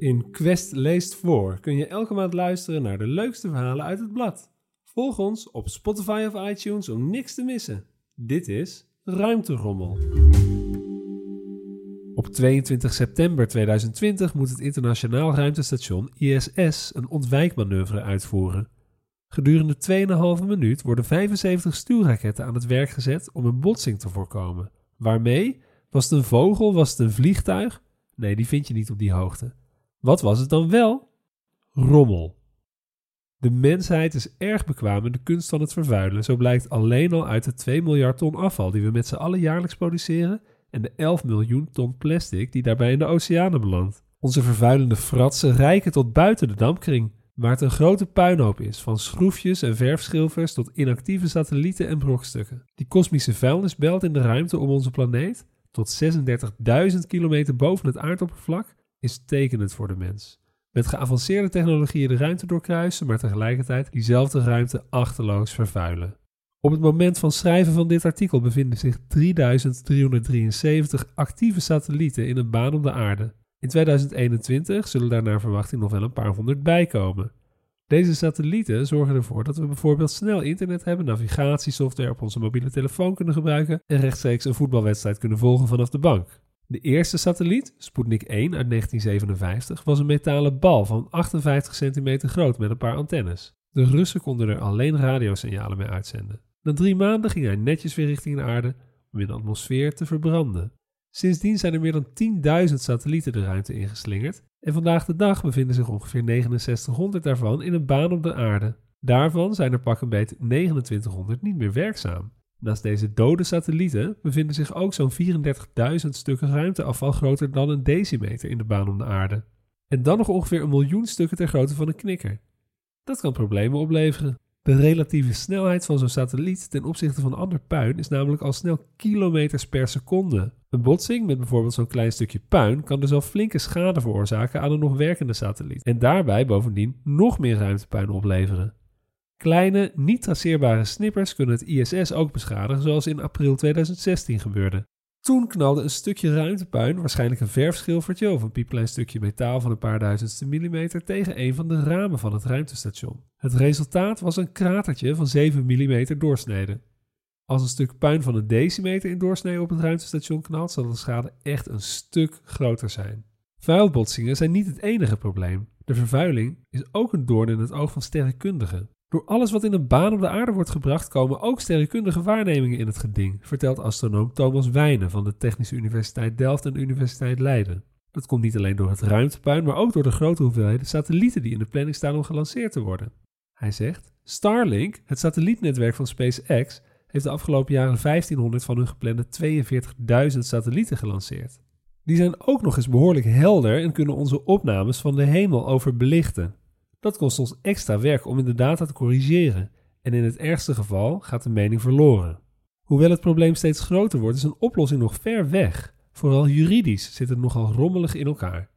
In Quest leest voor kun je elke maand luisteren naar de leukste verhalen uit het blad. Volg ons op Spotify of iTunes om niks te missen. Dit is Ruimterommel. Op 22 september 2020 moet het internationaal ruimtestation ISS een ontwijkmanoeuvre uitvoeren. Gedurende 2,5 minuut worden 75 stuurraketten aan het werk gezet om een botsing te voorkomen. Waarmee? Was het een vogel? Was het een vliegtuig? Nee, die vind je niet op die hoogte. Wat was het dan wel? Rommel. De mensheid is erg bekwaam in de kunst van het vervuilen. Zo blijkt alleen al uit de 2 miljard ton afval die we met z'n allen jaarlijks produceren en de 11 miljoen ton plastic die daarbij in de oceanen belandt. Onze vervuilende fratsen reiken tot buiten de dampkring, waar het een grote puinhoop is, van schroefjes en verfschilfers tot inactieve satellieten en brokstukken. Die kosmische vuilnisbelt in de ruimte om onze planeet, tot 36.000 kilometer boven het aardoppervlak, is tekenend voor de mens. Met geavanceerde technologieën de ruimte doorkruisen, maar tegelijkertijd diezelfde ruimte achterloos vervuilen. Op het moment van schrijven van dit artikel bevinden zich 3373 actieve satellieten in een baan om de aarde. In 2021 zullen daar naar verwachting nog wel een paar honderd bijkomen. Deze satellieten zorgen ervoor dat we bijvoorbeeld snel internet hebben, navigatiesoftware op onze mobiele telefoon kunnen gebruiken en rechtstreeks een voetbalwedstrijd kunnen volgen vanaf de bank. De eerste satelliet, Sputnik 1 uit 1957, was een metalen bal van 58 centimeter groot met een paar antennes. De Russen konden er alleen radiosignalen mee uitzenden. Na drie maanden ging hij netjes weer richting de aarde om in de atmosfeer te verbranden. Sindsdien zijn er meer dan 10.000 satellieten de ruimte ingeslingerd en vandaag de dag bevinden zich ongeveer 6900 daarvan in een baan op de aarde. Daarvan zijn er pak een beet 2900 niet meer werkzaam. Naast deze dode satellieten bevinden zich ook zo'n 34.000 stukken ruimteafval groter dan een decimeter in de baan om de aarde. En dan nog ongeveer een miljoen stukken ter grootte van een knikker. Dat kan problemen opleveren. De relatieve snelheid van zo'n satelliet ten opzichte van ander puin is namelijk al snel kilometers per seconde. Een botsing met bijvoorbeeld zo'n klein stukje puin kan dus al flinke schade veroorzaken aan een nog werkende satelliet. En daarbij bovendien nog meer ruimtepuin opleveren. Kleine, niet traceerbare snippers kunnen het ISS ook beschadigen, zoals in april 2016 gebeurde. Toen knalde een stukje ruimtepuin, waarschijnlijk een verfschilfertje of een piepklein stukje metaal van een paar duizendste millimeter, tegen een van de ramen van het ruimtestation. Het resultaat was een kratertje van 7 mm doorsnede. Als een stuk puin van een decimeter in doorsnede op het ruimtestation knalt, zal de schade echt een stuk groter zijn. Vuilbotsingen zijn niet het enige probleem. De vervuiling is ook een doorn in het oog van sterrenkundigen. Door alles wat in een baan op de aarde wordt gebracht, komen ook sterrenkundige waarnemingen in het geding, vertelt astronoom Thomas Wijnen van de Technische Universiteit Delft en de Universiteit Leiden. Dat komt niet alleen door het ruimtepuin, maar ook door de grote hoeveelheden satellieten die in de planning staan om gelanceerd te worden. Hij zegt: Starlink, het satellietnetwerk van SpaceX, heeft de afgelopen jaren 1500 van hun geplande 42.000 satellieten gelanceerd. Die zijn ook nog eens behoorlijk helder en kunnen onze opnames van de hemel overbelichten. Dat kost ons extra werk om in de data te corrigeren en in het ergste geval gaat de mening verloren. Hoewel het probleem steeds groter wordt, is een oplossing nog ver weg. Vooral juridisch zit het nogal rommelig in elkaar.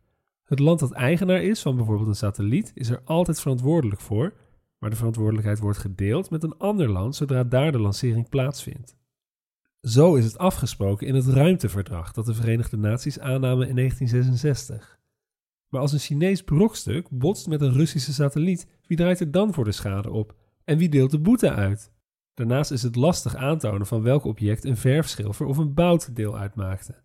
Het land dat eigenaar is van bijvoorbeeld een satelliet is er altijd verantwoordelijk voor, maar de verantwoordelijkheid wordt gedeeld met een ander land zodra daar de lancering plaatsvindt. Zo is het afgesproken in het ruimteverdrag dat de Verenigde Naties aannamen in 1966. Maar als een Chinees brokstuk botst met een Russische satelliet, wie draait er dan voor de schade op? En wie deelt de boete uit? Daarnaast is het lastig aantonen van welk object een verfschilfer of een bout deel uitmaakte.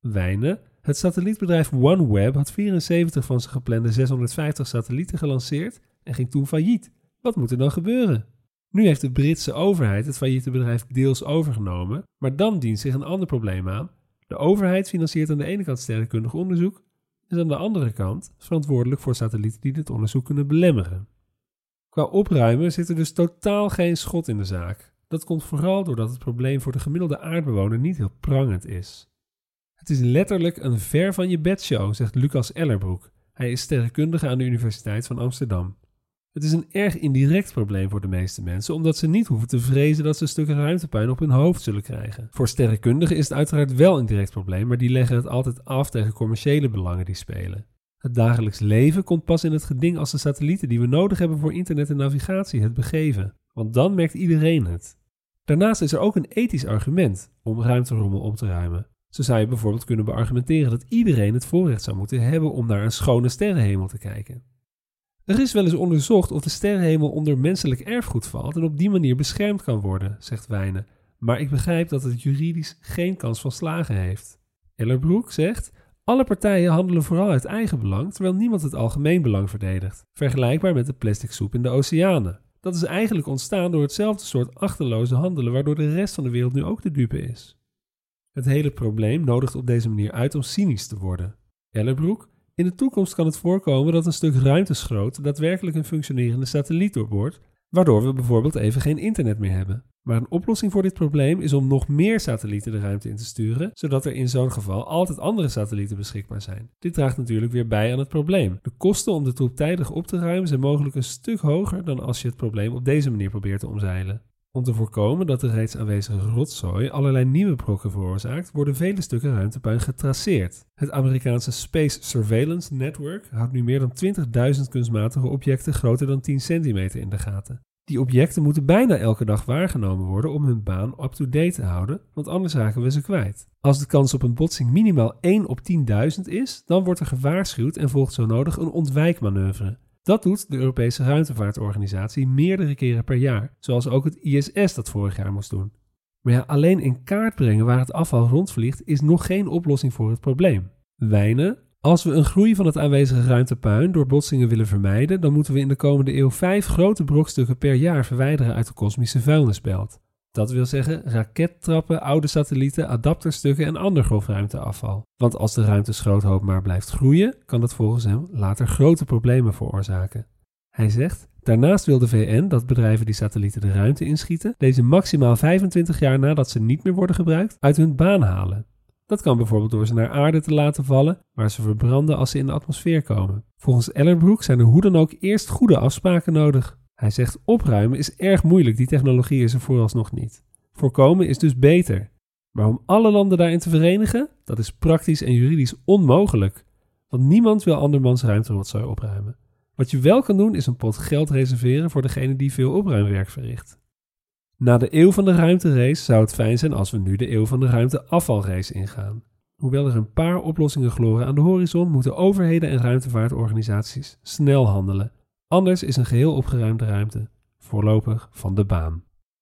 Wijnen, het satellietbedrijf OneWeb had 74 van zijn geplande 650 satellieten gelanceerd en ging toen failliet. Wat moet er dan gebeuren? Nu heeft de Britse overheid het failliete bedrijf deels overgenomen, maar dan dient zich een ander probleem aan. De overheid financiert aan de ene kant sterrenkundig onderzoek, is aan de andere kant verantwoordelijk voor satellieten die dit onderzoek kunnen belemmeren. Qua opruimen zit er dus totaal geen schot in de zaak. Dat komt vooral doordat het probleem voor de gemiddelde aardbewoner niet heel prangend is. Het is letterlijk een ver van je bedshow, zegt Lucas Ellerbroek. Hij is sterrenkundige aan de Universiteit van Amsterdam. Het is een erg indirect probleem voor de meeste mensen, omdat ze niet hoeven te vrezen dat ze stukken ruimtepuin op hun hoofd zullen krijgen. Voor sterrenkundigen is het uiteraard wel een direct probleem, maar die leggen het altijd af tegen commerciële belangen die spelen. Het dagelijks leven komt pas in het geding als de satellieten die we nodig hebben voor internet en navigatie het begeven, want dan merkt iedereen het. Daarnaast is er ook een ethisch argument om ruimterommel op te ruimen. Zo zou je bijvoorbeeld kunnen beargumenteren dat iedereen het voorrecht zou moeten hebben om naar een schone sterrenhemel te kijken. Er is wel eens onderzocht of de sterrenhemel onder menselijk erfgoed valt en op die manier beschermd kan worden, zegt Wijnen. Maar ik begrijp dat het juridisch geen kans van slagen heeft. Ellerbroek zegt: Alle partijen handelen vooral uit eigen belang, terwijl niemand het algemeen belang verdedigt. Vergelijkbaar met de plastic soep in de oceanen. Dat is eigenlijk ontstaan door hetzelfde soort achterloze handelen, waardoor de rest van de wereld nu ook de dupe is. Het hele probleem nodigt op deze manier uit om cynisch te worden. Ellerbroek in de toekomst kan het voorkomen dat een stuk ruimteschroot daadwerkelijk een functionerende satelliet doorboort, waardoor we bijvoorbeeld even geen internet meer hebben. Maar een oplossing voor dit probleem is om nog meer satellieten de ruimte in te sturen, zodat er in zo'n geval altijd andere satellieten beschikbaar zijn. Dit draagt natuurlijk weer bij aan het probleem. De kosten om de troep tijdig op te ruimen zijn mogelijk een stuk hoger dan als je het probleem op deze manier probeert te omzeilen. Om te voorkomen dat de reeds aanwezige rotzooi allerlei nieuwe brokken veroorzaakt, worden vele stukken ruimtepuin getraceerd. Het Amerikaanse Space Surveillance Network houdt nu meer dan 20.000 kunstmatige objecten groter dan 10 centimeter in de gaten. Die objecten moeten bijna elke dag waargenomen worden om hun baan up-to-date te houden, want anders raken we ze kwijt. Als de kans op een botsing minimaal 1 op 10.000 is, dan wordt er gewaarschuwd en volgt zo nodig een ontwijkmanoeuvre. Dat doet de Europese Ruimtevaartorganisatie meerdere keren per jaar, zoals ook het ISS dat vorig jaar moest doen. Maar ja, alleen in kaart brengen waar het afval rondvliegt is nog geen oplossing voor het probleem. Wijnen, als we een groei van het aanwezige ruimtepuin door botsingen willen vermijden, dan moeten we in de komende eeuw vijf grote brokstukken per jaar verwijderen uit de kosmische vuilnisbelt. Dat wil zeggen rakettrappen, oude satellieten, adapterstukken en ander grof ruimteafval. Want als de ruimteschroothoop maar blijft groeien, kan dat volgens hem later grote problemen veroorzaken. Hij zegt: Daarnaast wil de VN dat bedrijven die satellieten de ruimte inschieten, deze maximaal 25 jaar nadat ze niet meer worden gebruikt, uit hun baan halen. Dat kan bijvoorbeeld door ze naar aarde te laten vallen, waar ze verbranden als ze in de atmosfeer komen. Volgens Ellerbroek zijn er hoe dan ook eerst goede afspraken nodig. Hij zegt opruimen is erg moeilijk, die technologie is er vooralsnog niet. Voorkomen is dus beter. Maar om alle landen daarin te verenigen, dat is praktisch en juridisch onmogelijk. Want niemand wil andermans ruimterotzooi opruimen. Wat je wel kan doen is een pot geld reserveren voor degene die veel opruimwerk verricht. Na de eeuw van de ruimterace zou het fijn zijn als we nu de eeuw van de ruimteafvalrace ingaan. Hoewel er een paar oplossingen gloren aan de horizon, moeten overheden en ruimtevaartorganisaties snel handelen Anders is een geheel opgeruimde ruimte voorlopig van de baan.